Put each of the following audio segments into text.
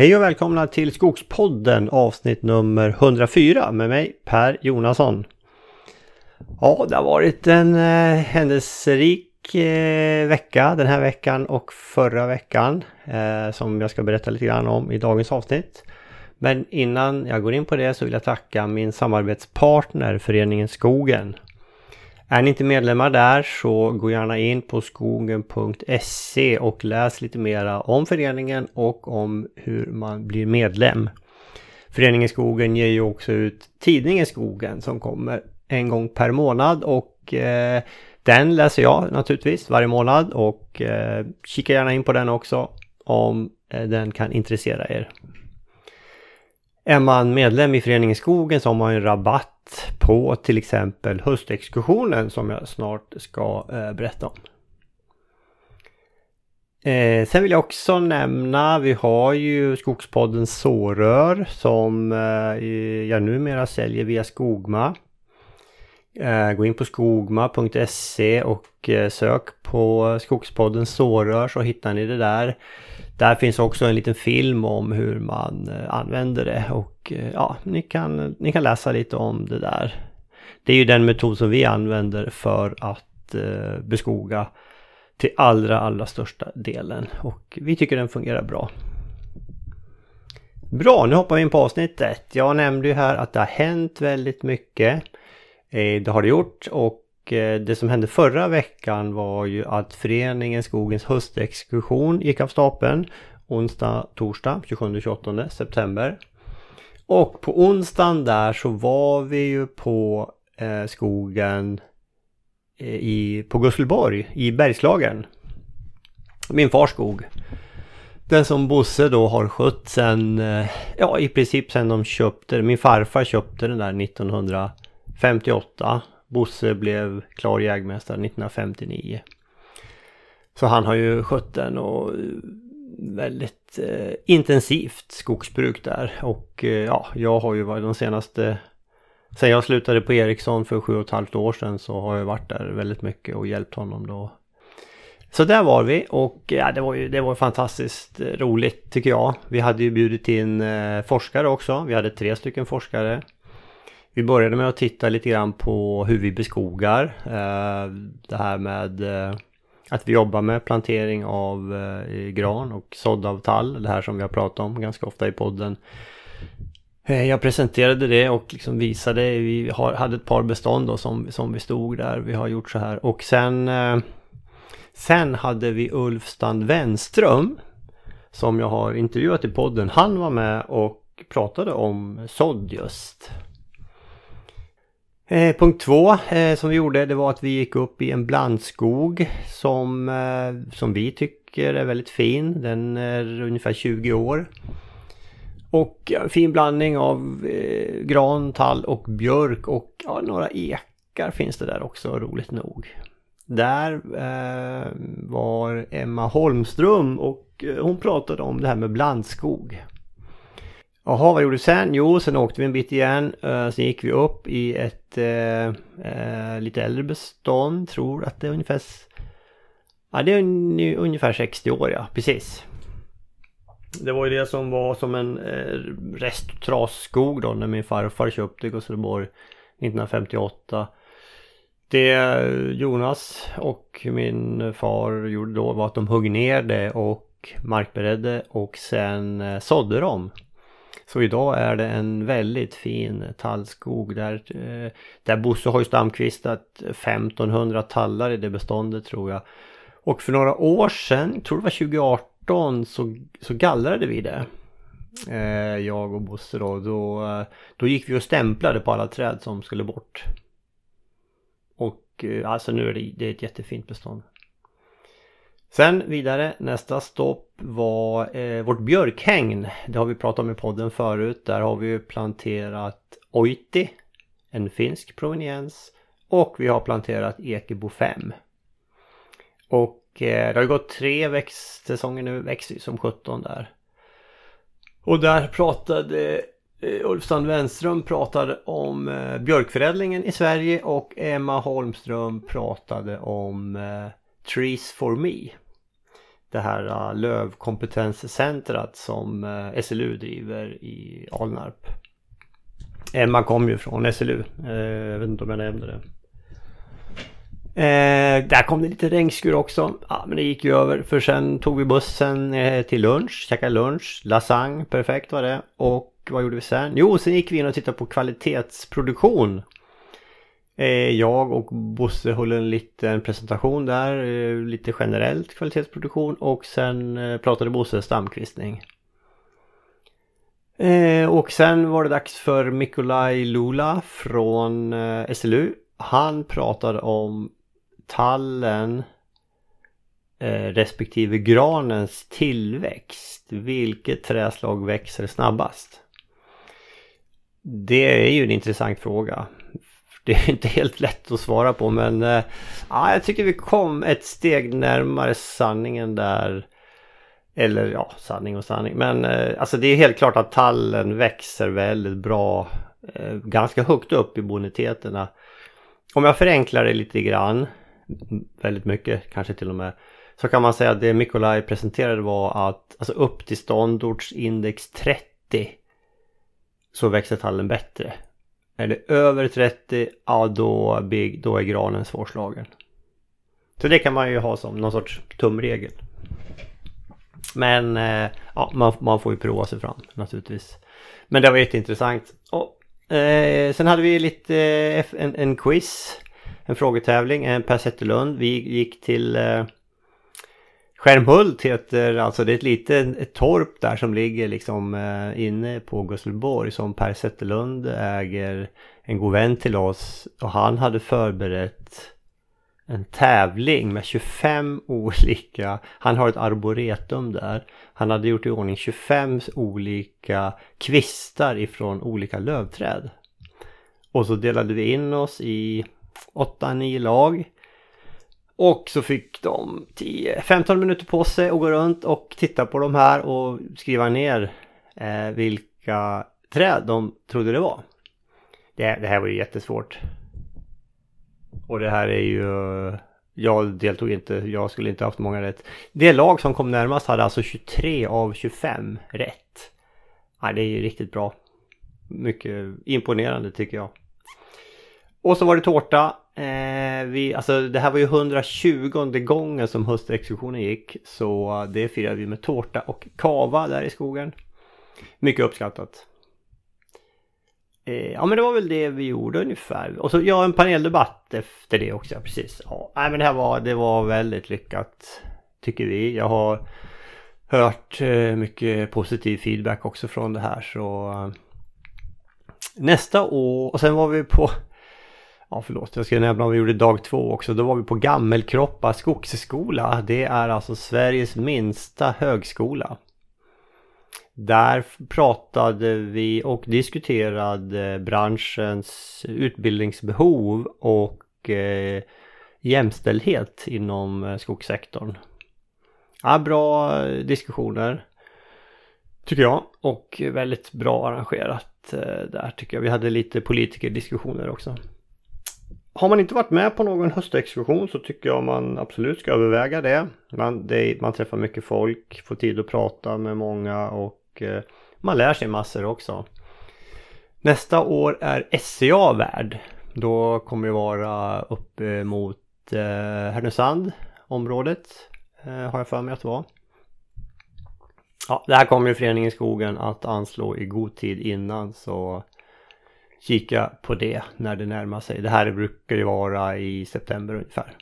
Hej och välkomna till Skogspodden avsnitt nummer 104 med mig Per Jonasson. Ja, det har varit en eh, händelserik eh, vecka den här veckan och förra veckan eh, som jag ska berätta lite grann om i dagens avsnitt. Men innan jag går in på det så vill jag tacka min samarbetspartner Föreningen Skogen är ni inte medlemmar där så gå gärna in på skogen.se och läs lite mera om föreningen och om hur man blir medlem. Föreningen Skogen ger ju också ut tidningen Skogen som kommer en gång per månad och eh, den läser jag naturligtvis varje månad och eh, kika gärna in på den också om eh, den kan intressera er. Är man medlem i Föreningen Skogen så har man ju rabatt på till exempel höstexkursionen som jag snart ska eh, berätta om. Eh, sen vill jag också nämna, vi har ju Skogspodden Sårör som eh, jag numera säljer via Skogma. Eh, gå in på skogma.se och eh, sök på Skogspodden Sårör så hittar ni det där. Där finns också en liten film om hur man eh, använder det och ja, ni kan, ni kan läsa lite om det där. Det är ju den metod som vi använder för att beskoga till allra, allra största delen och vi tycker den fungerar bra. Bra, nu hoppar vi in på avsnittet. Jag nämnde ju här att det har hänt väldigt mycket. Eh, det har det gjort och eh, det som hände förra veckan var ju att föreningen Skogens höstexkursion gick av stapeln onsdag, torsdag 27-28 september. Och på onsdagen där så var vi ju på eh, skogen eh, i, på Gusselborg i Bergslagen. Min fars skog. Den som Bosse då har skött sen, ja i princip sen de köpte Min farfar köpte den där 1958. Bosse blev klar jägmästare 1959. Så han har ju skött den och eh, väldigt eh, intensivt skogsbruk där. Och eh, ja, jag har ju varit de senaste... Sen jag slutade på Ericsson för sju och ett halvt år sedan så har jag varit där väldigt mycket och hjälpt honom då. Så där var vi och ja, det var ju det var fantastiskt roligt tycker jag. Vi hade ju bjudit in eh, forskare också. Vi hade tre stycken forskare. Vi började med att titta lite grann på hur vi beskogar. Eh, det här med eh, att vi jobbar med plantering av eh, gran och sådd av tall. Det här som vi har pratat om ganska ofta i podden. Jag presenterade det och liksom visade, vi hade ett par bestånd då som, som vi stod där. Vi har gjort så här och sen Sen hade vi Ulf Stand Wenström som jag har intervjuat i podden. Han var med och pratade om sådd just. Eh, punkt två eh, som vi gjorde det var att vi gick upp i en blandskog som, eh, som vi tycker är väldigt fin. Den är ungefär 20 år. Och en fin blandning av eh, gran, tall och björk och ja, några ekar finns det där också roligt nog. Där eh, var Emma Holmström och eh, hon pratade om det här med blandskog. Jaha, vad gjorde vi sen? Jo, sen åkte vi en bit igen. Uh, sen gick vi upp i ett uh, lite äldre bestånd. Tror att det är ungefär... Ja, det är un ungefär 60 år, ja. Precis. Det var ju det som var som en uh, resttrasskog då när min farfar köpte Gustavsborg 1958. Det Jonas och min far gjorde då var att de högg ner det och markberedde och sen sådde de. Så idag är det en väldigt fin tallskog där, eh, där Bosse har ju stamkvistat 1500 tallar i det beståndet tror jag. Och för några år sedan, tror det var 2018, så, så gallrade vi det. Eh, jag och Bosse då. då. Eh, då gick vi och stämplade på alla träd som skulle bort. Och alltså nu är det, det är ett jättefint bestånd. Sen vidare, nästa stopp var eh, vårt björkhägn. Det har vi pratat om i podden förut. Där har vi ju planterat Oiti, en finsk proveniens. Och vi har planterat Ekebo 5. Och eh, det har gått tre växtsäsonger nu, växer som 17 där. Och där pratade eh, Ulf Sand Wenström pratade om eh, björkförädlingen i Sverige och Emma Holmström pratade om eh, Trees for Me. det här uh, lövkompetenscentrat som uh, SLU driver i Alnarp. Emma kom ju från SLU. Eh, jag vet inte om jag nämnde det. Eh, där kom det lite regnskur också. Ja, men det gick ju över. För sen tog vi bussen eh, till lunch. Käkade lunch. Lasagne, perfekt var det. Och vad gjorde vi sen? Jo, sen gick vi in och tittade på kvalitetsproduktion. Eh, jag och Bosse höll en liten presentation där. Eh, lite generellt kvalitetsproduktion. Och sen eh, pratade Bosse stamkvistning. Och sen var det dags för Mikolaj Lula från SLU. Han pratade om tallen respektive granens tillväxt. Vilket träslag växer snabbast? Det är ju en intressant fråga. Det är inte helt lätt att svara på men äh, jag tycker vi kom ett steg närmare sanningen där. Eller ja, sanning och sanning. Men äh, alltså det är helt klart att tallen växer väldigt bra. Äh, ganska högt upp i boniteterna. Om jag förenklar det lite grann väldigt mycket, kanske till och med. Så kan man säga att det Mikolaj presenterade var att alltså upp till ståndortsindex 30 så växer tallen bättre. Är det över 30, ja då, då är granen svårslagen. Så det kan man ju ha som någon sorts tumregel. Men eh, ja, man, man, får ju prova sig fram naturligtvis. Men det var jätteintressant. Och, eh, sen hade vi lite eh, en, en quiz en frågetävling. En Per Zetterlund. Vi gick till eh, Skärmhult heter alltså det är ett litet torp där som ligger liksom eh, inne på Gustavsborg som Per Zetterlund äger en god vän till oss och han hade förberett en tävling med 25 olika, han har ett arboretum där. Han hade gjort i ordning 25 olika kvistar ifrån olika lövträd. Och så delade vi in oss i 8-9 lag. Och så fick de 10-15 minuter på sig att gå runt och titta på de här och skriva ner eh, vilka träd de trodde det var. Det, det, här var ju jättesvårt. Och det här är ju... Jag deltog inte, jag skulle inte haft många rätt. Det lag som kom närmast hade alltså 23 av 25 rätt. Ja, det är ju riktigt bra. Mycket imponerande tycker jag. Och så var det tårta. Eh, vi, alltså det här var ju 120 gången som höstexkursionen gick. Så det firade vi med tårta och kava där i skogen. Mycket uppskattat. Eh, ja men det var väl det vi gjorde ungefär. Och så ja en paneldebatt efter det också. Ja, precis. Ja, nej, men det här var, det var väldigt lyckat. Tycker vi. Jag har hört eh, mycket positiv feedback också från det här. Så eh, nästa år. Och sen var vi på Ja förlåt, jag ska nämna vad vi gjorde dag två också. Då var vi på Gammelkroppa skogsskola. Det är alltså Sveriges minsta högskola. Där pratade vi och diskuterade branschens utbildningsbehov och eh, jämställdhet inom eh, skogssektorn. Ja, bra eh, diskussioner. Tycker jag. Och väldigt bra arrangerat eh, där tycker jag. Vi hade lite politikerdiskussioner också. Har man inte varit med på någon höstexkursion så tycker jag man absolut ska överväga det. Man, det, man träffar mycket folk, får tid att prata med många och eh, man lär sig massor också. Nästa år är SCA värd. Då kommer det vara upp mot eh, Härnösand området. Eh, har jag för mig att det var. Ja, det här kommer ju Föreningen Skogen att anslå i god tid innan så kika på det när det närmar sig. Det här brukar ju vara i september ungefär.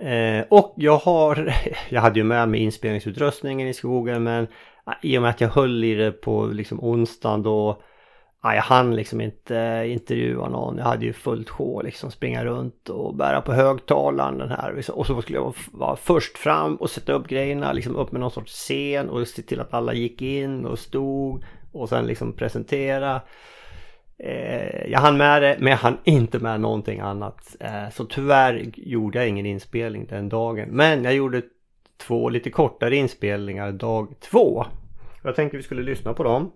Eh, och jag har, jag hade ju med mig inspelningsutrustningen i skogen men ah, i och med att jag höll i det på liksom onsdagen då ja, jag hann liksom inte intervjua någon. Jag hade ju fullt sjå liksom springa runt och bära på högtalaren den här. Och så skulle jag vara först fram och sätta upp grejerna liksom upp med någon sorts scen och se till att alla gick in och stod och sen liksom presentera. Eh, jag hann med det men jag hann inte med någonting annat. Eh, så tyvärr gjorde jag ingen inspelning den dagen. Men jag gjorde två lite kortare inspelningar dag två. Jag tänkte vi skulle lyssna på dem.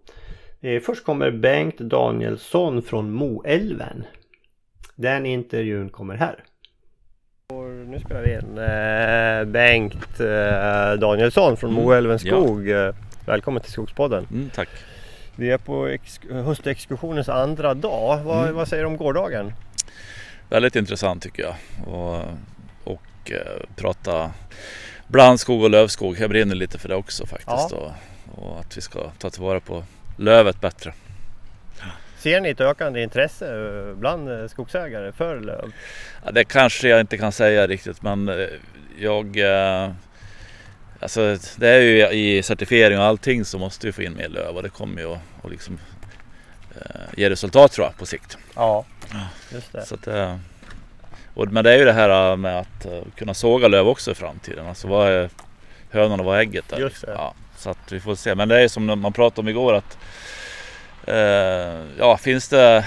Eh, först kommer Bengt Danielsson från Moälven. Den intervjun kommer här. nu spelar vi in eh, Bengt eh, Danielsson från Mm, Moälven skog. Eh, Välkommen till Skogspodden. Mm, tack. Vi är på ex- höstexkursionens andra dag. Vad, Mm. vad säger du om gårdagen? Väldigt intressant tycker jag. Och, och eh, prata blandskog och lövskog. Jag brinner lite för det också faktiskt. Ja. Och, och att vi ska ta tillvara på lövet bättre. Ser ni ett ökande intresse eh, bland eh, skogsägare för löv? Ja, det kanske jag inte kan säga riktigt men jag... Eh, alltså det är ju i certifiering och allting så måste vi få in mer löv och det kommer ju att att liksom, eh, ge resultat tror jag på sikt. Ja, just det. Så att, eh, och, men det är ju det här med att eh, kunna såga löv också i framtiden. Alltså vad är hönan och vad är ägget där? Just det. Ja, så att vi får se. Men det är som man pratade om igår att eh, ja, finns det,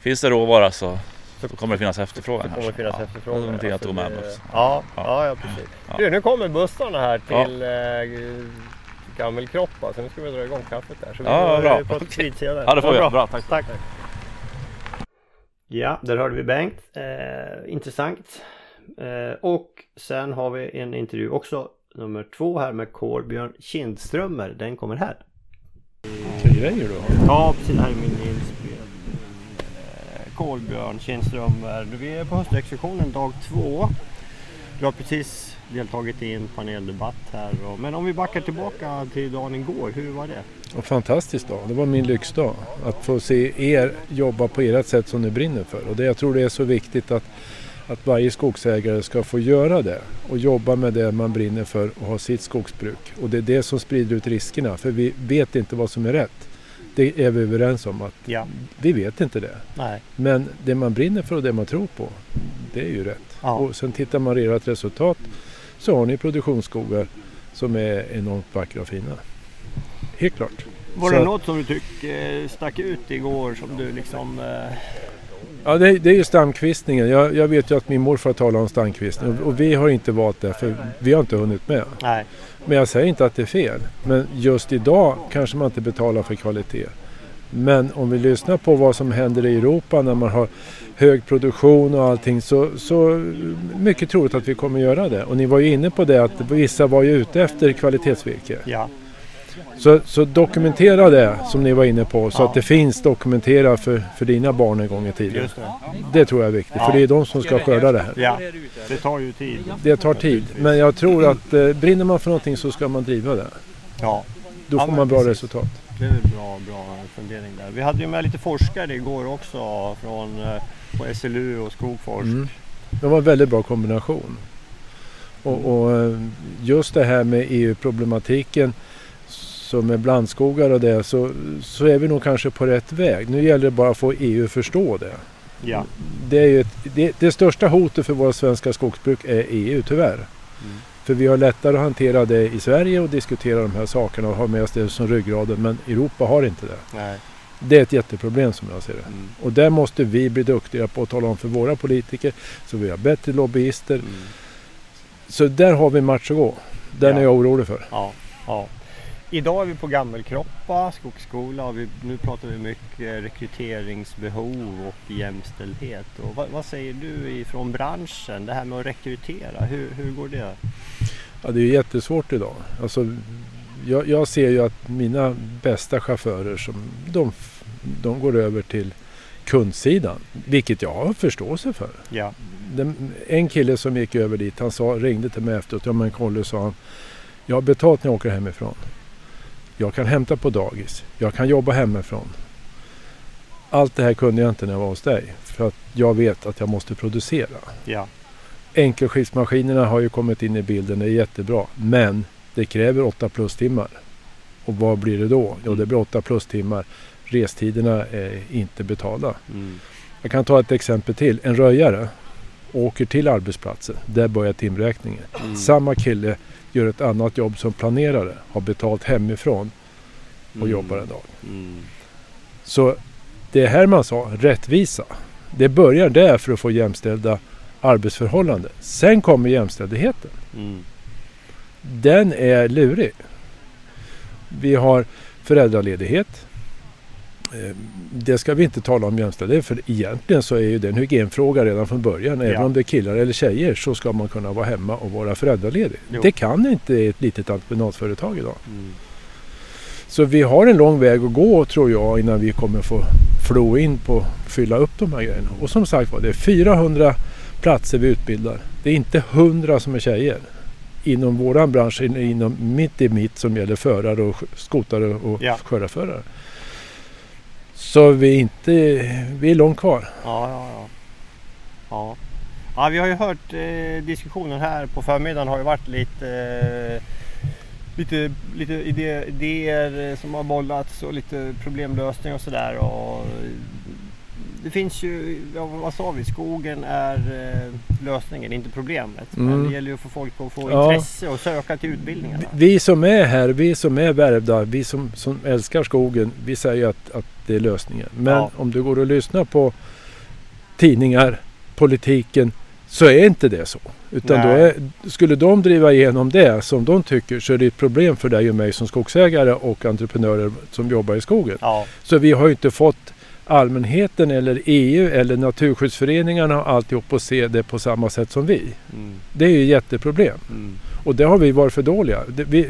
finns det råvara så, så kommer det finnas efterfrågan. Det kommer här. finnas ja. efterfrågan. Det är någonting jag tog med mig det- också. Ja, Ja. ja. ja, precis. Ja. Du, nu kommer bussarna här Ja. till eh, Gammelkroppa så nu ska vi dra igång kaffet där. Så vi Ja, får bra. vid senare. Ja, det får vi. bra. Bra, tack. tack. Ja, där hörde vi Bengt. Eh, intressant. Eh, och sen har vi en intervju också, nummer två här med Kolbjörn Kindströmer. Den kommer här. Vilka grejer du har. Ja, precis. Det här är min inspelning. Kolbjörn Kindströmer. Vi är på höstexkursionen dag två. Du har precis deltagit i en paneldebatt här. Men om vi backar tillbaka till dagen igår, hur var det? En fantastisk dag. Det var min lyxdag. Att få se er jobba på ert sätt som ni brinner för. Och det, jag tror det är så viktigt att, att varje skogsägare ska få göra det. Och jobba med det man brinner för och ha sitt skogsbruk. Och det är det som sprider ut riskerna. För vi vet inte vad som är rätt. Det är vi överens om att Ja, vi vet inte det. nej. Men det man brinner för och det man tror på, det är ju rätt. Ja. Och sen tittar man ert resultat så har ni produktionsskogar som är enormt vackra och fina. Helt klart. Var Så det att- något som du tycker stack ut igår som du liksom... Eh, Ja, det, det är ju stamkvistningen. Jag, jag vet ju att min morfar talar om stamkvistning och, och vi har inte valt det för vi har inte hunnit med. nej. Men jag säger inte att det är fel. Men just idag kanske man inte betalar för kvalitet. Men om vi lyssnar på vad som händer i Europa när man har hög produktion och allting så, så mycket troligt att vi kommer göra det. Och ni var ju inne på det att vissa var ju ute efter kvalitetsvirke. Ja, Så, så dokumentera det som ni var inne på så Ja. att det finns dokumenterat för, för dina barn en gång i tiden. det. Det tror jag är viktigt för det är de som ska skörda det här. Ja, det tar ju tid. Det tar tid men jag tror att eh, brinner man för någonting så ska man driva det. Ja, Då Ja, får man bra precis. resultat. det är en bra, bra fundering där. Vi hade ju med lite forskare igår också från eh, på SLU och Skogforsk. Mm. Det var en väldigt bra kombination. Och, och eh, just det här med EU-problematiken som med blandskogar och det så, så är vi nog kanske på rätt väg. Nu gäller det bara att få EU att förstå det. Ja. Det, är ett, det, det största hotet för våra svenska skogsbruk är EU tyvärr. Mm. För vi har lättare att hantera det i Sverige och diskutera de här sakerna och ha med oss det som ryggraden. Men Europa har inte det. Nej. Det är ett jätteproblem som jag ser det. Mm. Och där måste vi bli duktiga på att tala om för våra politiker så vi har bättre lobbyister. Mm. Så där har vi en match att gå. Den Ja. är jag orolig för. Ja, ja. Idag är vi på Gammelkroppa skogsskola och vi, nu pratar vi mycket rekryteringsbehov och jämställdhet. Och vad, vad säger du ifrån branschen? Det här med att rekrytera, hur, hur går det? Ja, det är jättesvårt idag. Alltså, jag, jag ser ju att mina bästa chaufförer som, de, de går över till kundsidan. Vilket jag har förståelse för. Ja, Den, en kille som gick över dit, han sa, ringde till mig efteråt. Ja men Kolle, sa han. Jag har betalt när jag åker hemifrån. Jag kan hämta på dagis. Jag kan jobba hemifrån. Allt det här kunde jag inte när jag var hos dig. För att jag vet att jag måste producera. ja, Enkelskiftsmaskinerna har ju kommit in i bilden. Det är jättebra. Men det kräver 8 plus timmar. Och vad blir det då? Jo, det blir 8 plus timmar. Restiderna är inte betalda. mm. Jag kan ta ett exempel till. En röjare åker till arbetsplatsen. Där börjar timräkningen. Mm. Samma kille gör ett annat jobb som planerare. Har betalt hemifrån och Mm. jobbar en dag. Mm. Så det är här man sa rättvisa. Det börjar där för att få jämställda arbetsförhållanden. Sen kommer jämställdheten. Mm. Den är lurig. Vi har föräldraledighet. Eh, det ska vi inte tala om jämställdhet för egentligen så är ju det en hygienfråga redan från början. Även Ja. om det är killar eller tjejer så ska man kunna vara hemma och vara föräldraledig. Jo. Det kan inte ett litet entreprenadföretag idag. Mm. Så vi har en lång väg att gå tror jag innan vi kommer få flow in på fylla upp de här grejerna. Och som sagt var, det är 400 platser vi utbildar. Det är inte 100 som är tjejer. Inom våran bransch, in- inom mitt i mitt som gäller förare och sk- skotare och Ja. skördarförare. Så vi är inte, vi är långt kvar. Ja, ja, ja. Ja, ja vi har ju hört eh, diskussionen här på förmiddagen har ju varit lite eh, Lite, lite idéer som har bollats och lite problemlösning och sådär. Det finns ju, ja, vad sa vi, skogen är eh, lösningen, inte problemet. Men Mm. det gäller ju att få folk att få Ja. intresse och söka till utbildningarna. Vi som är här, vi som är värvda, vi som, som älskar skogen, vi säger att, att det är lösningen. Men Ja. om du går och lyssnar på tidningar, politiken, så är inte det så. Utan då är, skulle de driva igenom det som de tycker så är det ett problem för dig och mig som skogsägare och entreprenörer som jobbar i skogen. Ja, Så vi har ju inte fått allmänheten eller EU eller naturskyddsföreningarna och alltihop att se det på samma sätt som vi. mm, Det är ju ett jätteproblem. mm, Och det har vi varit för dåliga.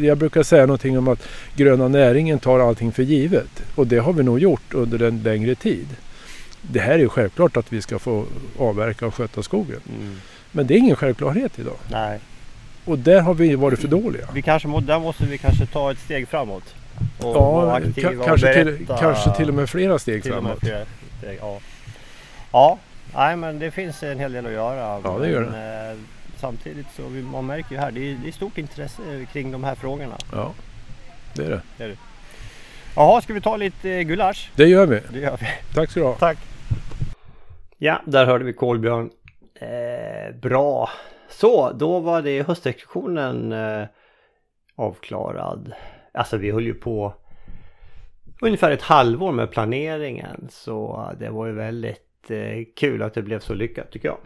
Jag brukar säga någonting om att gröna näringen tar allting för givet. Och det har vi nog gjort under en längre tid. Det här är ju självklart att vi ska få avverka och sköta skogen. mm. Men det är ingen självklarhet idag. Nej, Och där har vi varit för dåliga. vi kanske, där måste vi kanske ta ett steg framåt. Och Ja, och kanske, till, kanske till och med flera steg framåt. flera steg, ja. ja, nej men det finns en hel del att göra. Ja, det gör men, eh, Samtidigt så vi, man märker ju här, det är, det är stort intresse kring de här frågorna. Ja, det är det. Jaha, ska vi ta lite eh, gulasch? Det gör vi. Det gör vi. Tack ska du ha. Tack. Ja, där hörde vi Kolbjörn. Eh, bra. Så, då var det höstexkursionen eh, avklarad. Alltså vi höll ju på ungefär ett halvår med planeringen. Så det var ju väldigt eh, kul att det blev så lyckat tycker jag.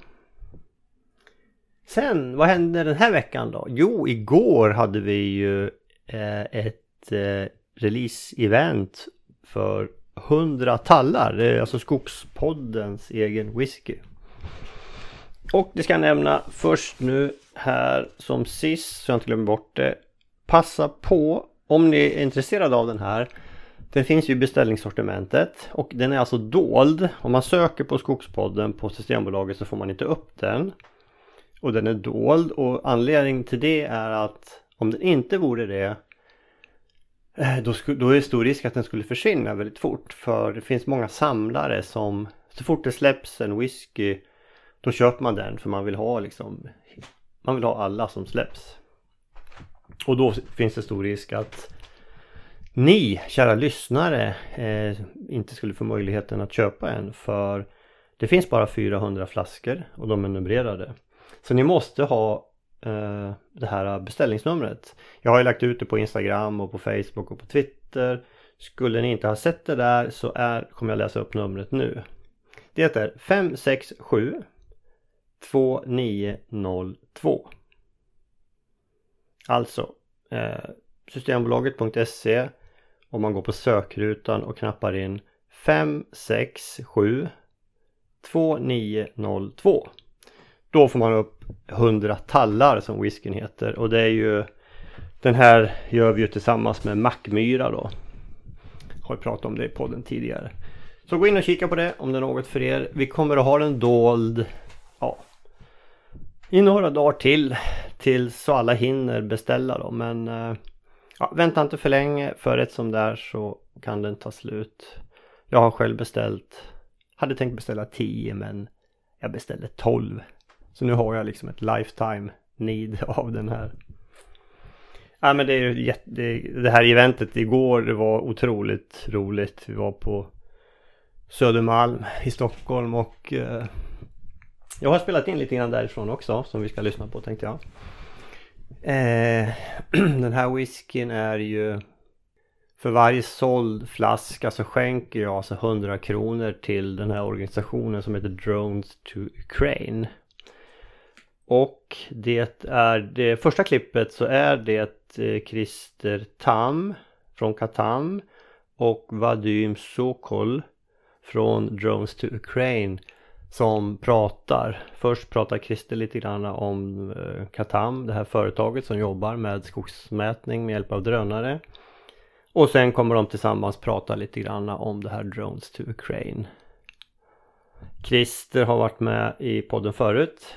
Sen, vad hände den här veckan då? Jo, igår hade vi ju eh, ett eh, release-event för 100 tallar. Det är alltså Skogspoddens egen whisky. Och det ska jag nämna först nu här som sist så jag inte glömmer bort det. Passa på om ni är intresserade av den här. Den finns ju i beställningssortimentet och den är alltså dold. Om man söker på Skogspodden på Systembolaget så får man inte upp den. Och den är dold och anledningen till det är att om den inte vore det eh, då, då är det stor risk att den skulle försvinna väldigt fort. För det finns många samlare som så fort det släpps en whisky då köper man den för man vill ha liksom man vill ha alla som släpps. Och då finns det stor risk att ni kära lyssnare eh, inte skulle få möjligheten att köpa en för det finns bara 400 flaskor och de är numrerade. Så ni måste ha eh, det här beställningsnumret. Jag har ju lagt ut det på Instagram och på Facebook och på Twitter. Skulle ni inte ha sett det där så är, kommer jag läsa upp numret nu. Det är 567 2902. Alltså eh, Systembolaget.se om man går på sökrutan och knappar in 567 2902. Då får man upp 100 tallar som whiskyn heter och det är ju Den här gör vi ju tillsammans med Mackmyra då. Har pratat om det i podden tidigare. Så gå in och kika på det om det är något för er. Vi kommer att ha den dold ja, i några dagar till. Till så alla hinner beställa då. Men eh, ja, vänta inte för länge. För ett som där så kan den ta slut. Jag har själv beställt. Hade tänkt beställa 10 men jag beställde 12. Så nu har jag liksom ett lifetime need av den här. Ja men det är ju jätte, det, det här eventet igår det var otroligt roligt. Vi var på Södermalm i Stockholm och eh, jag har spelat in lite grann därifrån också som vi ska lyssna på tänkte jag. Eh, den här whiskyn är ju för varje såld flaska så skänker jag alltså 100 kronor till den här organisationen som heter Drones to Ukraine. Och det är det första klippet så är det eh, Christer Tam från Katam och Vadim Sokol från Drones to Ukraine som pratar. Först pratar Christer lite grann om eh, Katam, det här företaget som jobbar med skogsmätning med hjälp av drönare. Och sen kommer de tillsammans prata lite grann om det här Drones to Ukraine. Christer har varit med i podden förut.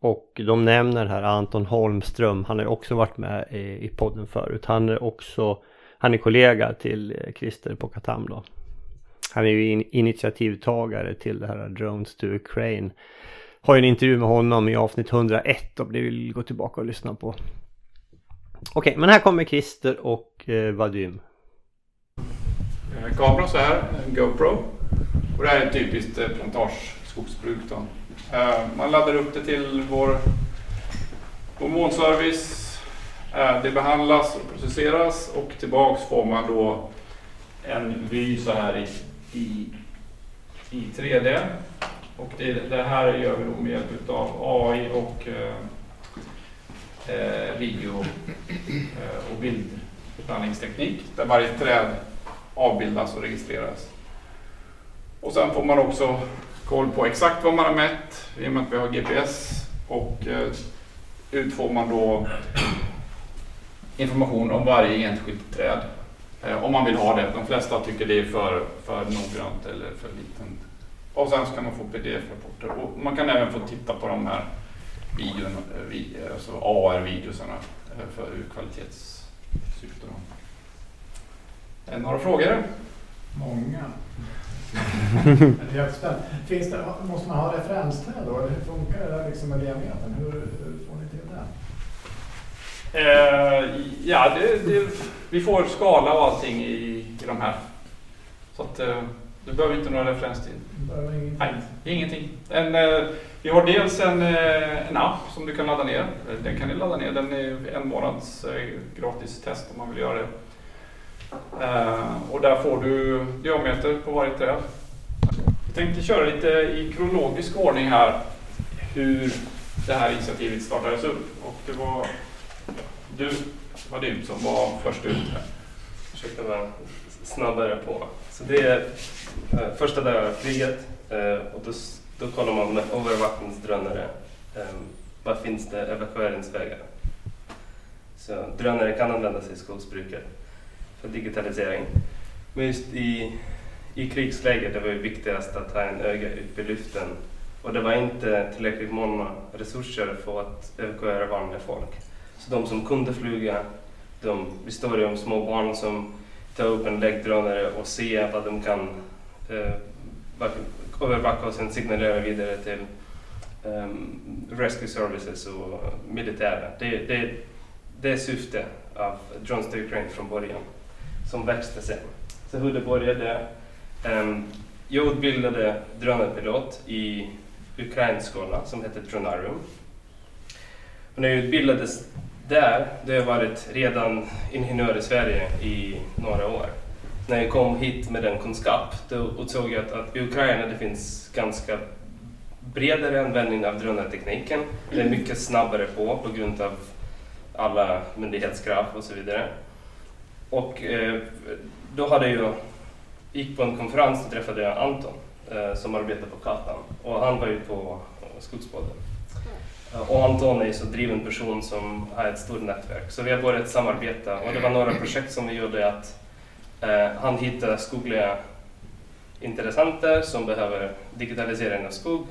Och de nämner här Anton Holmström, han har också varit med i, podden förut. Han är också, han är kollega till eh, Christer på Katam då. Han är ju in, initiativtagare till det här Drones to Ukraine. Har ju en intervju med honom i avsnitt 101 om ni vill gå tillbaka och lyssna på. Okej, men här kommer Christer och eh, Vadim. Eh, Kameran så här, en GoPro. Och det här är ett typiskt eh, plantageskogsbruk. Eh, man laddar upp det till vår, vår molnservice. Eh, det behandlas och processeras och tillbaks får man då en vy så här i, i, i 3D. Och det, det här gör vi då med hjälp av AI och eh, eh, video eh, och bildblandningsteknik där varje träd avbildas och registreras. Och sen får man också koll på exakt vad man har mätt i och med att vi har GPS och eh, ut får man då information om varje enskilt träd. Eh, om man vill ha det. De flesta tycker det är för, för noggrant eller för liten. Och sen kan man få pdf-rapporter och man kan även få titta på de här videon, eh, vi- alltså AR-videosarna eh, för kvalitetssyfte. Eh, Några frågor? Många. Finns det, måste man ha referensträd då? Eller hur funkar det där liksom med diametern? Hur, hur får ni till det? Eh, ja, det, det, vi får skala och allting i, i de här. Så att eh, du behöver inte några referenstid. Ingenting. Nej, ingenting. En, eh, vi har dels en, eh, en app som du kan ladda ner. Eh, Den kan ni ladda ner. Den är en månads eh, gratis test om man vill göra det. Och där får du diameter på varje träd. Jag tänkte köra lite i kronologisk ordning här hur det här initiativet startades upp. Och det var du, Vadim, som var först ut här. försökte vara snabbare på. Så det är eh, första dagen av kriget eh, och då, då kollar man med övervattensdrönare Eh, vad finns det evakueringsvägar? Så drönare kan användas i skogsbruket för digitalisering. Men just i, i krigsläget det var det viktigast att ha en öga upp i luften och det var inte tillräckligt många resurser för att evakuera vanliga folk. Så de som kunde flyga de, består ju om små barn som tar upp en läggdrönare och ser vad de kan eh, övervaka och sen signalera vidare till eh, rescue services och militären. Det, det, det är syftet av Drones to Ukraine från början, som växte sen. Så hur det började, eh, jag utbildade drönarpilot i ukrainsk skola som heter Dronarium. Och när jag utbildades där, då har jag varit redan ingenjör i Sverige i några år. När jag kom hit med den kunskap, då såg jag att, att i Ukraina det finns ganska bredare användning av drönartekniken. Det är mycket snabbare på, på grund av alla myndighetskrav och så vidare. Och eh, då hade jag, gick på en konferens och träffade jag Anton eh, som arbetar på Katan och han var ju på skogsbåten. Och Anton är ju så driven person som har ett stort nätverk. Så vi har börjat samarbeta och det var några projekt som vi gjorde att eh, han hittade skogliga intressenter som behöver digitalisering av skog.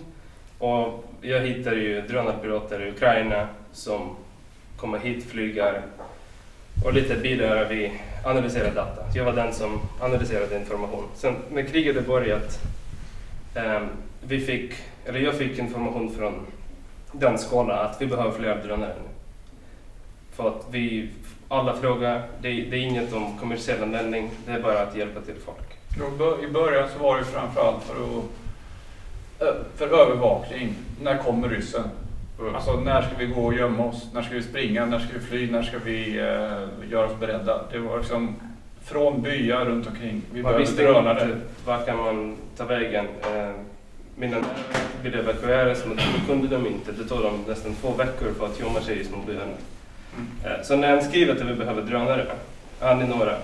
Och jag hittar ju drönarpiloter i Ukraina som kommer hit, flyger och lite bidrar vi analyserar data. Jag var den som analyserade information. Sen när kriget började börjat, eh, vi fick, eller jag fick information från den skolan att vi behöver fler drönare nu. För att vi, alla frågar, det, det är inget om kommersiell användning, det är bara att hjälpa till folk. I början så var det framförallt för, att, för övervakning. När kommer ryssen? Alltså när ska vi gå och gömma oss? När ska vi springa? När ska vi fly? När ska vi eh, göra oss beredda? Det var liksom från byar runt omkring. Vi Man visste drönare. inte vart kan man ta vägen. Eh, Mina ville evakueras men då kunde de inte. Det tog dem nästan två veckor för att gömma sig i små byarna. Mm. Eh, Så när han skriver att vi behöver drönare, han är några,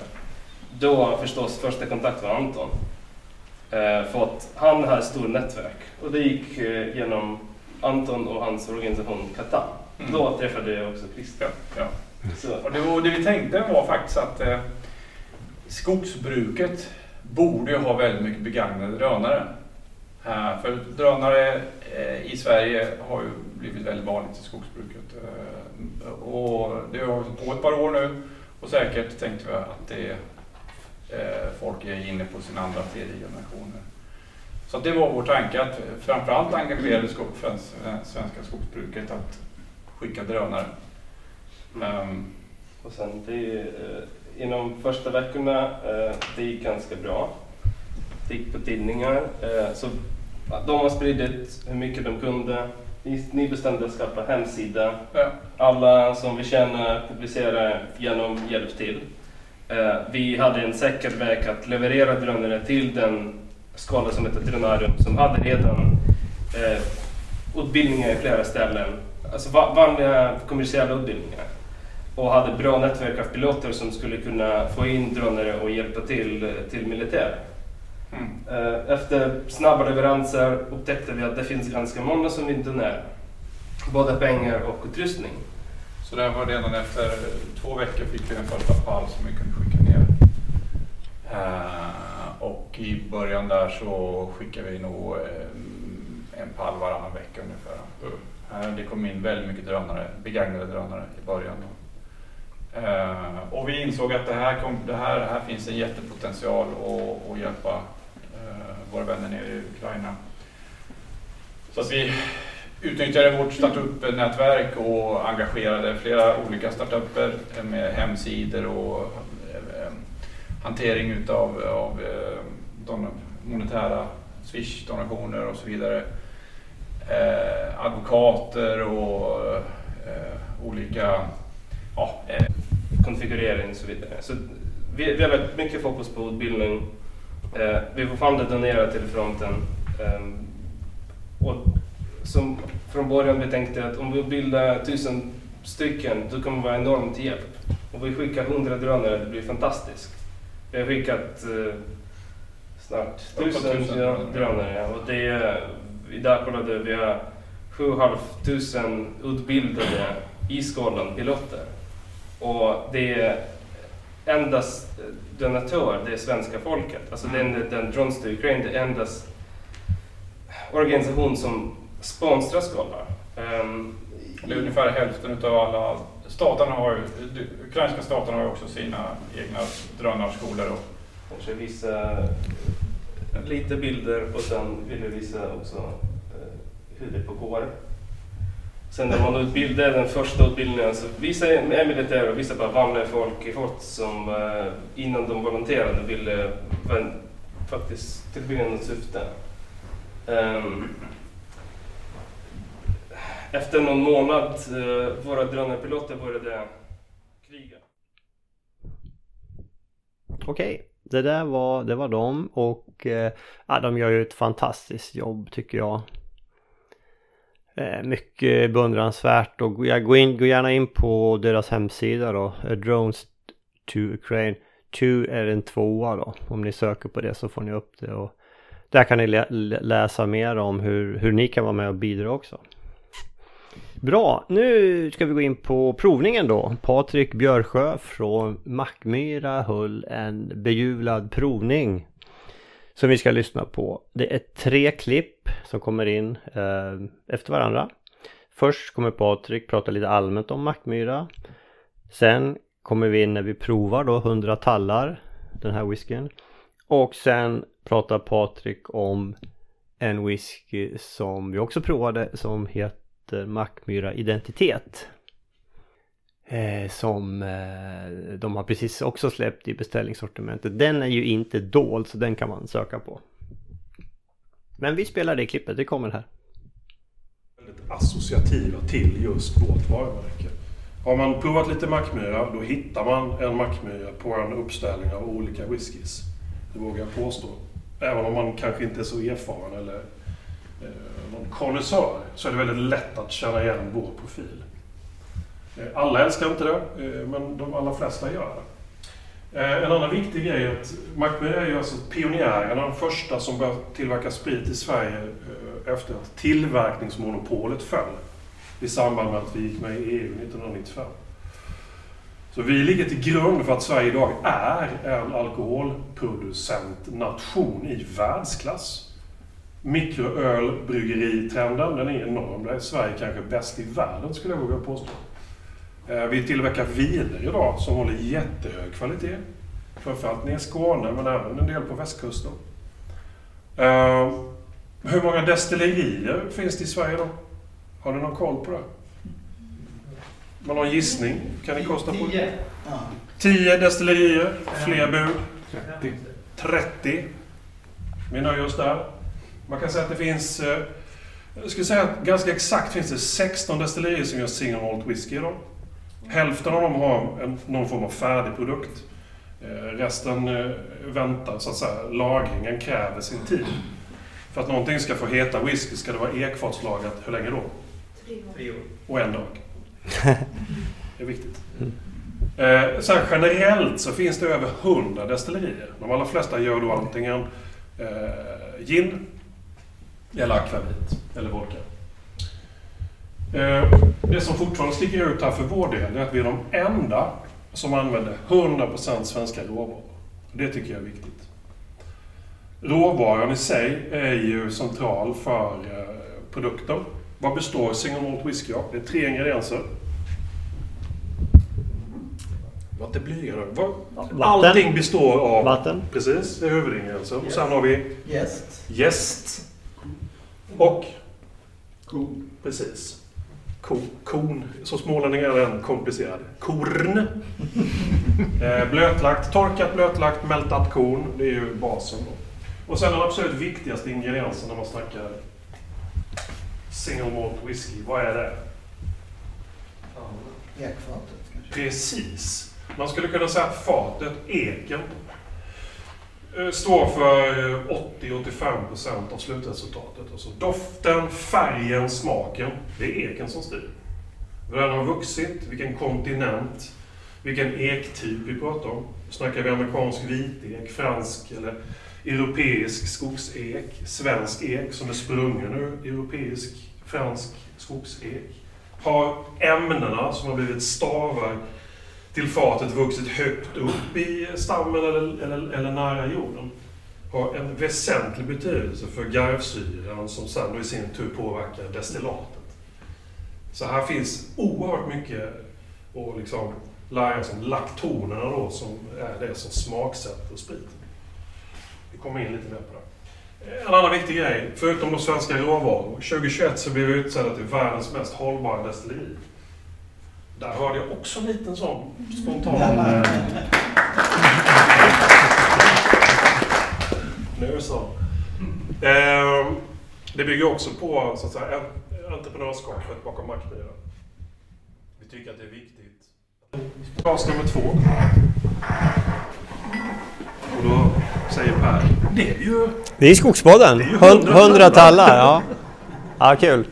då förstås första kontakt var Anton. Eh, för att han har ett stort nätverk och det gick eh, genom Anton och hans organisation Katan. Mm. Då träffade jag också Christian. Ja. Och det, var, det vi tänkte var faktiskt att eh, skogsbruket borde ha väldigt mycket begagnade drönare. Eh, för drönare eh, i Sverige har ju blivit väldigt vanligt i skogsbruket. Eh, och det har hållit på ett par år nu och säkert tänkte vi att det folk är inne på sin andra, tredje generationer. Så det var vår tanke att framförallt engagera det skog, svenska skogsbruket att skicka drönare. Ehm, och sen det, inom första veckorna det gick ganska bra. Det gick på tidningar. Eh, så de har spridit hur mycket de kunde. Ni, bestämde att skapa hemsida. ja. Alla som vi känner publicerar genom hjälp till. Eh, vi hade en säker väg att leverera drönare till den skola som heter Drönarium som hade redan eh, utbildningar i flera ställen. Alltså va- vanliga kommersiella utbildningar. Och hade bra nätverk av piloter som skulle kunna få in drönare och hjälpa till, till militär. Mm. Eh, Efter snabba leveranser upptäckte vi att det finns ganska många som vill donera. Både pengar och utrustning. Så det var redan efter två veckor fick vi den första pall som vi kunde skicka ner. Eh, och i början där så skickade vi nog eh, en pall varannan vecka ungefär. Eh, det kom in väldigt mycket drönare, begagnade drönare i början. Eh, och vi insåg att det här, kom, det här, här finns en jättepotential att, hjälpa våra vänner nere i Ukraina. Så att vi utnyttjade vårt startup-nätverk och engagerade flera olika startupper med hemsidor och eh, hantering utav av, eh, de monetära Swish-donationer och så vidare. Eh, advokater och eh, olika ja, eh, konfigurering och så vidare. Så vi, vi har väldigt mycket fokus på utbildning. Eh, vi fortfarande donerar till fronten. Ehm, och som från början vi tänkte att om vi utbildar tusen stycken, då kommer det vara enormt hjälp. Om vi skickar hundra drönare, det blir fantastiskt. Vi har skickat eh, snart tusen drönare och det är, idag kollade vi, vi har sju och tusen utbildade i skolan, piloter. Och det är endast donatör, det är svenska folket. Alltså den, den Drones to Ukraine, det är endast organisation som sponsrar skolor. Det är ungefär hälften utav alla staterna har ju, ukrainska staterna har ju också sina egna drönarskolor. Och, Kanske visa lite bilder och sen vill vi visa också eh, hur det pågår. Sen när man utbildar den första utbildningen så vissa är militärer och vissa bara vanliga folk i fort som eh, innan de volonterade ville eh, faktiskt tillbringa något syfte. Ehm, efter någon månad, eh, våra drönarpiloter började kriga. Okej, det där var, det var dem och eh, ja, de gör ju ett fantastiskt jobb tycker jag. Eh, mycket beundransvärt och jag går, in, går gärna in på deras hemsida då. Eh, Drones to Ukraine. 2 är en tvåa då. Om ni söker på det så får ni upp det. Och där kan ni lä lä- läsa mer om hur, hur ni kan vara med och bidra också. Bra, nu ska vi gå in på provningen då. Patrik Björsjö från Mackmyra höll en bejublad provning som vi ska lyssna på. Det är tre klipp som kommer in eh, efter varandra. Först kommer Patrik prata lite allmänt om Mackmyra. Sen kommer vi in när vi provar då 100 tallar, den här whiskyn. Och sen pratar Patrik om en whisky som vi också provade som heter Mackmyra Identitet. Eh, som eh, de har precis också släppt i beställningssortimentet. Den är ju inte dold så den kan man söka på. Men vi spelar det klippet, det kommer här. väldigt associativa till just vårt varumärke. Har man provat lite Mackmyra, då hittar man en Mackmyra på en uppställning av olika whiskys. Det vågar jag påstå. Även om man kanske inte är så erfaren eller eh, någon konnässör så är det väldigt lätt att känna igen vår profil. Eh, alla älskar inte det, eh, men de allra flesta gör det. Eh, en annan viktig grej är att Mackmyra är ju alltså pionjärerna, de första som började tillverka sprit i Sverige efter att tillverkningsmonopolet föll i samband med att vi gick med i EU 1995. Så vi ligger till grund för att Sverige idag är en alkoholproducentnation i världsklass. Mikroölbryggeritrenden, den är enorm. Där är Sverige kanske bäst i världen skulle jag våga påstå. Eh, Vi tillverkar viner idag som håller jättehög kvalitet. Framförallt nere i Skåne men även en del på västkusten. Eh, Hur många destillerier finns det i Sverige då? Har ni någon koll på det? Har en gissning? Kan ni kosta på det? 10 destillerier, fler bud. 30. Vi nöjer oss där. Man kan säga att det finns... eh, Jag skulle säga att ganska exakt finns det 16 destillerier som gör single malt whisky idag. Hälften av dem har en, någon form av färdig produkt. Eh, Resten eh, väntar, så att säga. Lagringen kräver sin tid. För att någonting ska få heta whisky ska det vara ekfatslagrat, hur länge då? Och en dag. Det är viktigt. Eh, sen generellt så finns det över 100 destillerier. De allra flesta gör då antingen eh, gin eller akvavit eller vodka. Eh, det som fortfarande sticker ut här för vår del är att vi är de enda som använder 100% svenska råvaror. Det tycker jag är viktigt. Råvaran i sig är ju central för eh, produkten. Vad består single malt whisky av? Det är tre ingredienser. Var inte blyga Vatten. Allting består av... Vatten. Precis, det är huvudingredienser. Och sen har vi Gäst. jäst. Och... Kon. Precis. Ko, kon. Så smålänningar är den komplicerad. Korn. eh, blötlagt, torkat blötlagt, mältat korn. Det är ju basen då. Och sen den absolut viktigaste ingrediensen när man snackar single malt whisky. Vad är det? Ekfatet kanske. Precis. Man skulle kunna säga att fatet, eken, Eh, står för eh, 80-85% av slutresultatet. Alltså doften, färgen, smaken. Det är eken som styr. Hur den har vuxit, vilken kontinent, vilken ektyp vi pratar om. Snackar vi amerikansk vitek, fransk eller europeisk skogsek, svensk ek som är sprungen ur europeisk, fransk skogsek. Har ämnena som har blivit stavar till fatet vuxit högt upp i stammen eller, eller, eller nära jorden har en väsentlig betydelse för garvsyran som sen i sin tur påverkar destillatet. Så här finns oerhört mycket att liksom lära sig om laktonerna då som är det som smaksätter spriten. Vi kommer in lite mer på det. En annan viktig grej, förutom de svenska råvaror. 2021 så blev vi utsedda till världens mest hållbara destilleri. Där hörde jag också en liten sån spontan... Nu så. Ehm, Det bygger också på så att säga, en- entreprenörskapet bakom Mackmyra. Vi tycker att det är viktigt. Glas nummer två. Och då säger Per, det är ju... Det är Skogsbodden. Det är ju Hund- hundra Hundra tallar. tallar, ja. Ja, kul.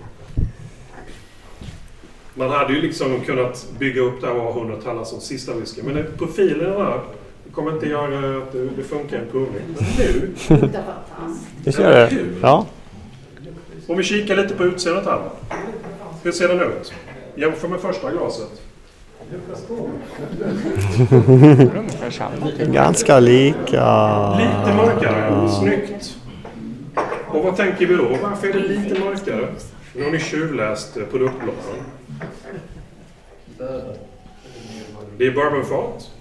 Man hade ju liksom kunnat bygga upp det här och ha 100 tallar som sista whisky. Men det- profilen här det kommer inte göra att det, det funkar en provning. Men nu, luktar fantastiskt. Det ser det. Ja. om vi kikar lite på utseendet här. Hur ser den ut? Jämför med första glaset. Ganska lika. Lite mörkare. Snyggt. Och vad tänker vi då? Varför är det lite mörkare? Nu har ni tjuvläst eh, produktbladen. Det är bourbonfat.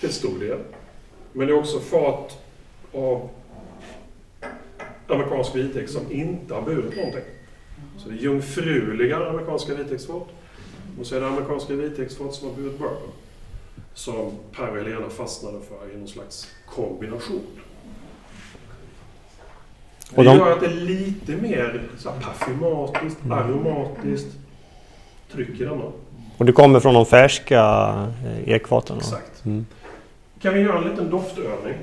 Till stor del. Men det är också fat av amerikansk vitex som inte har burit någonting. Så det är jungfruliga amerikanska vitexfat. Och så är det amerikanska vitexfat som har burit bourbon. Som Per och Helena fastnade för i någon slags kombination. Och det de- gör att det är lite mer så här, parfymatiskt, Mm. aromatiskt tryck i denna. Och det kommer från de färska eh, ekfaten? Exakt. Mm. Kan vi göra en liten doftövning?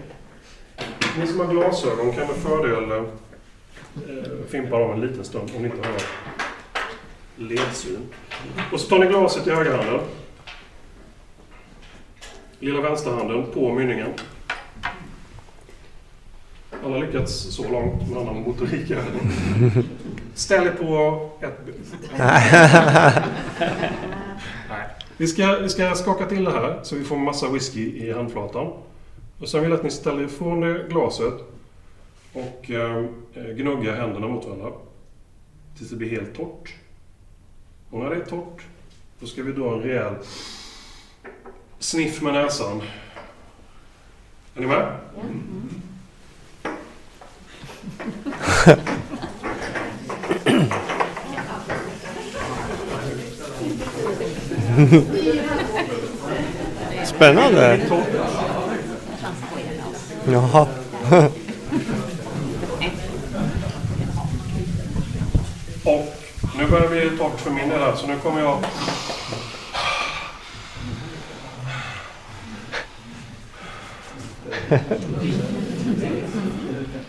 Ni som har glasögon kan med fördel eh, fimpa av en liten stund om ni inte har ledsyn. Och så tar ni glaset i högra handen. lilla vänsterhanden på mynningen. Han har lyckats så långt med annan motorik. Ställ er på ett Nej. Vi ska, vi ska skaka till det här så vi får massa whisky i handflatan. Och sen vill jag att ni ställer ifrån er glaset och eh, gnuggar händerna mot varandra. Tills det blir helt torrt. Och när det är torrt, då ska vi dra en rejäl sniff med näsan. Är ni med? Spännande! Jaha. Och nu börjar det bli torrt för min del här, så nu kommer jag...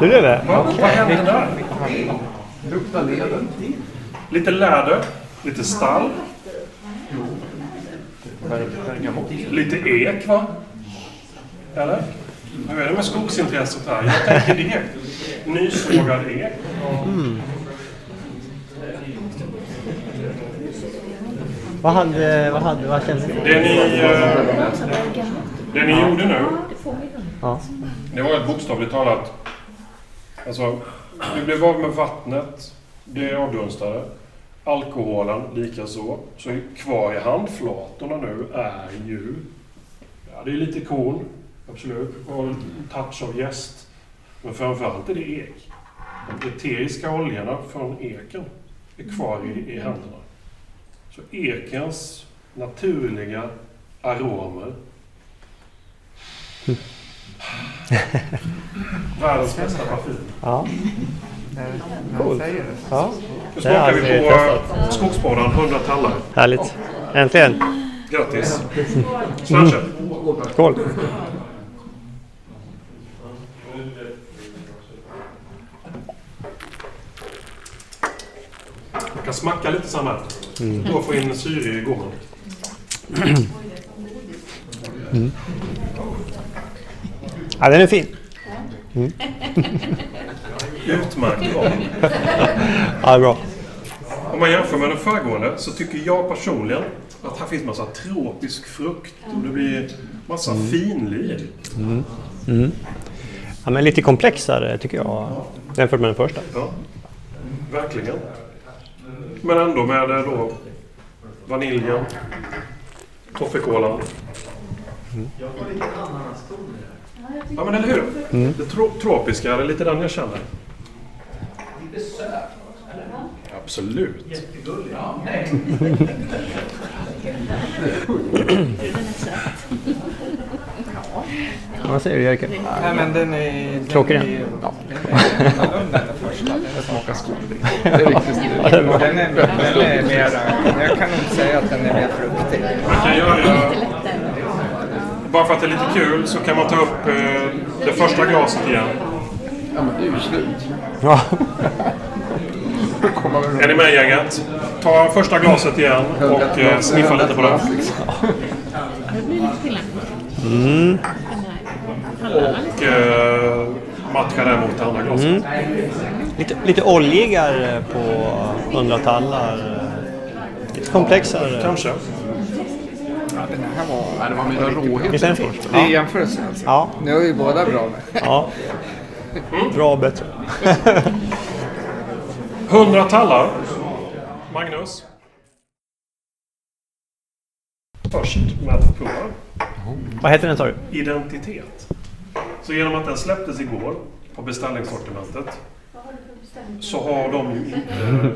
Du är det? Vad, vad händer där? Lite läder, lite stall. Lite ek va? Eller? Hur är det med skogsintresset här? Jag tänker direkt nysågad ek. Vad hade, vad hade, vad kände ni? Det ni, eh, det ni gjorde nu, Ja. det var ett bokstavligt talat... Alltså, du blev av med vattnet, det avdunstade. Alkoholen likaså. Så kvar i handflatorna nu är ju... Ja, det är lite korn, absolut. Och en touch av jäst. Men framförallt är det ek. De eteriska oljorna från eken är kvar i, i händerna. Så ekens naturliga aromer. Världens bästa parfym. Ja. Coolt. Ja. Nu smakar jag vi på testat. eh, Skogsbadaren 100 tallar. Härligt. Äntligen. Grattis! Slasher! Skål. Man kan smacka lite så här. Då och få in syre i gommen. Ja, den är fin. Utmärkt bra. Ja, bra. Om man jämför med den föregående så tycker jag personligen att här finns massa tropisk frukt och det blir massa finlir. Ja, men lite komplexare tycker jag jämfört med den första. Ja, verkligen. Men ändå med eh, då vaniljen, toffekolan. Ja men eller hur? Det tro tropiska är lite den jag känner. Absolut. Vad säger du Jerker? Nej men den är... Klockren. Ja. Den smakar skog. Det är riktigt Ja, det är bra. Den är, den är mera... Jag kan nog säga att den är mer fruktig. Man kan göra... Bara för att det är lite kul så kan man ta upp eh, det första glaset igen. Ja men det är ju slut. Ja. Är ni med gänget? Ta första glaset igen och eh, sniffa lite på det. Mm. Och eh, matcha det mot det andra glaset. Lite, lite oljigare på hundratallar. Lite komplexare. Kanske. Ja, den här var... Ja, det var mer råhet Visst är den är Ja. jämförelse alltså. Ja. Nu är ju båda bra med. ja. Bra och bättre. 100 tallar. Magnus. Först med att prova. Vad heter den sa du? Identitet. Så genom att den släpptes igår på beställningssortimentet så har de ju inte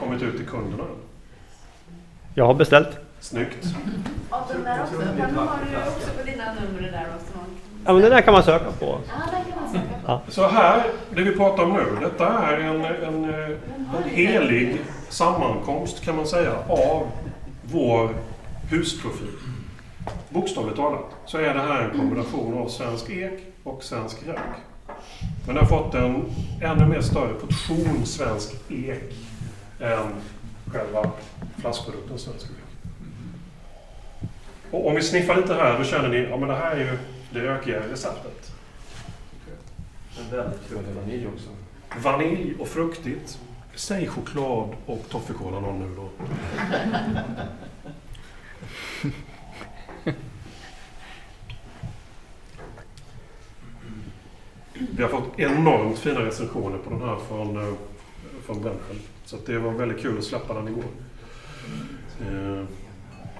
kommit ut till kunderna. Jag har beställt. Snyggt. Ja, den där också. Den har du också på dina nummer där också. Ja, men den där kan man söka på. Ja, den kan man söka. Så här, det vi pratar om nu, detta är en, en, eh, en helig sammankomst kan man säga av vår husprofil. Bokstavligt talat så är det här en kombination av svensk ek och svensk rök. Men det har fått en ännu mer större portion svensk ek än själva flaskprodukten Svensk Öl. Och om vi sniffar lite här då känner ni, ja men det här är ju det ökiga receptet. En väldigt trevlig vanilj också. Vanilj och fruktigt. Säg choklad och toffekola någon nu då. Vi har fått enormt fina recensioner på den här från, eh, från branschen. Så att det var väldigt kul att släppa den igår. Eh,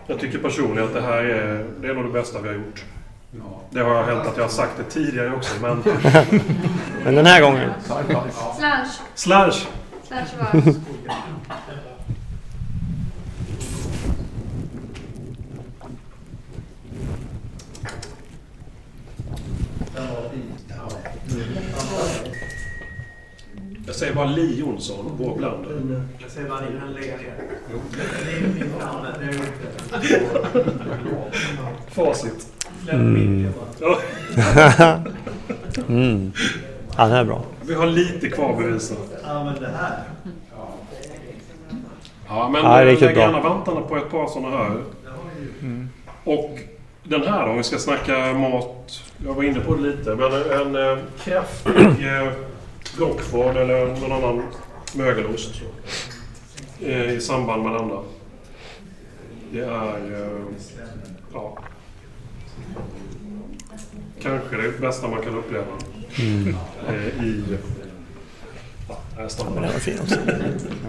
Jag tycker personligen att det här är, det är nog det bästa vi har gjort. Det har hänt att jag har sagt det tidigare också, men... Men den här gången. Slash. Slash! Slash var. Jag säger bara Li Jonsson, vår bland. Jag säger bara, lägga ner. Facit. Mm. Mm. Ja, den här är bra. Vi har lite kvar att bevisa. Ja, men det här. Ja, men Ja, lägg gärna vantarna på ett par sådana här. Och den här då, om vi ska snacka mat. Jag var inne på det lite, men en eh, kraftig eh, Rockford eller någon annan mögelost. Eh, I samband med denna. Det är... Eh, ja. Kanske det bästa man kan uppleva. Mm. Eh, I... Ja, den. Den var fin också.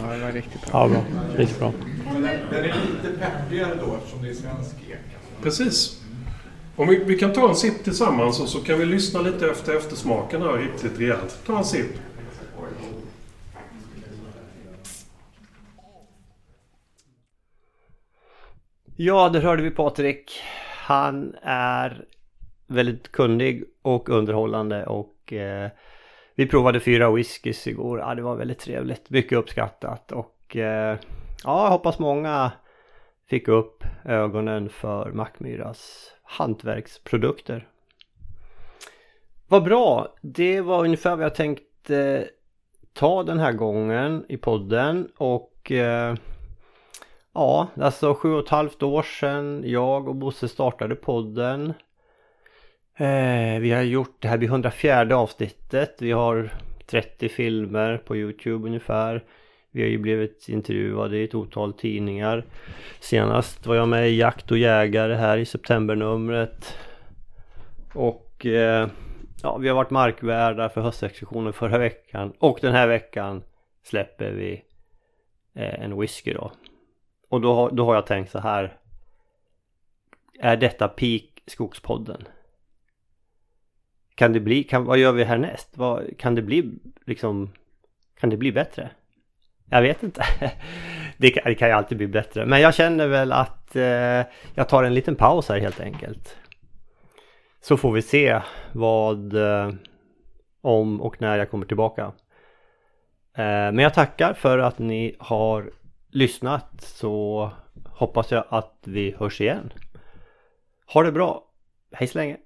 Ja, det var riktigt bra. Ja, bra. Riktigt bra. Men den den är lite peppigare då eftersom det är svensk ek. Precis. Om vi, vi kan ta en sipp tillsammans och så kan vi lyssna lite efter eftersmaken här riktigt rejält. Ta en sipp. Ja, där hörde vi Patrik. Han är väldigt kunnig och underhållande och eh, vi provade fyra whiskys igår. Ja, det var väldigt trevligt. Mycket uppskattat och eh, ja, jag hoppas många fick upp ögonen för Mackmyras hantverksprodukter. Vad bra! Det var ungefär vad jag tänkte ta den här gången i podden och eh, Ja, alltså sju och ett halvt år sedan jag och Bosse startade podden. Eh, vi har gjort, det här blir 104 avsnittet. Vi har 30 filmer på Youtube ungefär. Vi har ju blivit intervjuade i ett otal tidningar. Senast var jag med i Jakt och Jägare här i septembernumret. Och eh, ja, vi har varit markvärdar för höstsektionen förra veckan. Och den här veckan släpper vi eh, en whisky då. Och då, har- då har jag tänkt så här. Är detta peak Skogspodden? Kan det bli, kan, vad gör vi härnäst? Vad, kan det bli liksom, kan det bli bättre? Jag vet inte. Det kan, det kan ju alltid bli bättre. Men jag känner väl att eh, jag tar en liten paus här helt enkelt. Så får vi se vad, eh, om och när jag kommer tillbaka. Eh, men jag tackar för att ni har lyssnat så hoppas jag att vi hörs igen. Ha det bra. Hej så länge.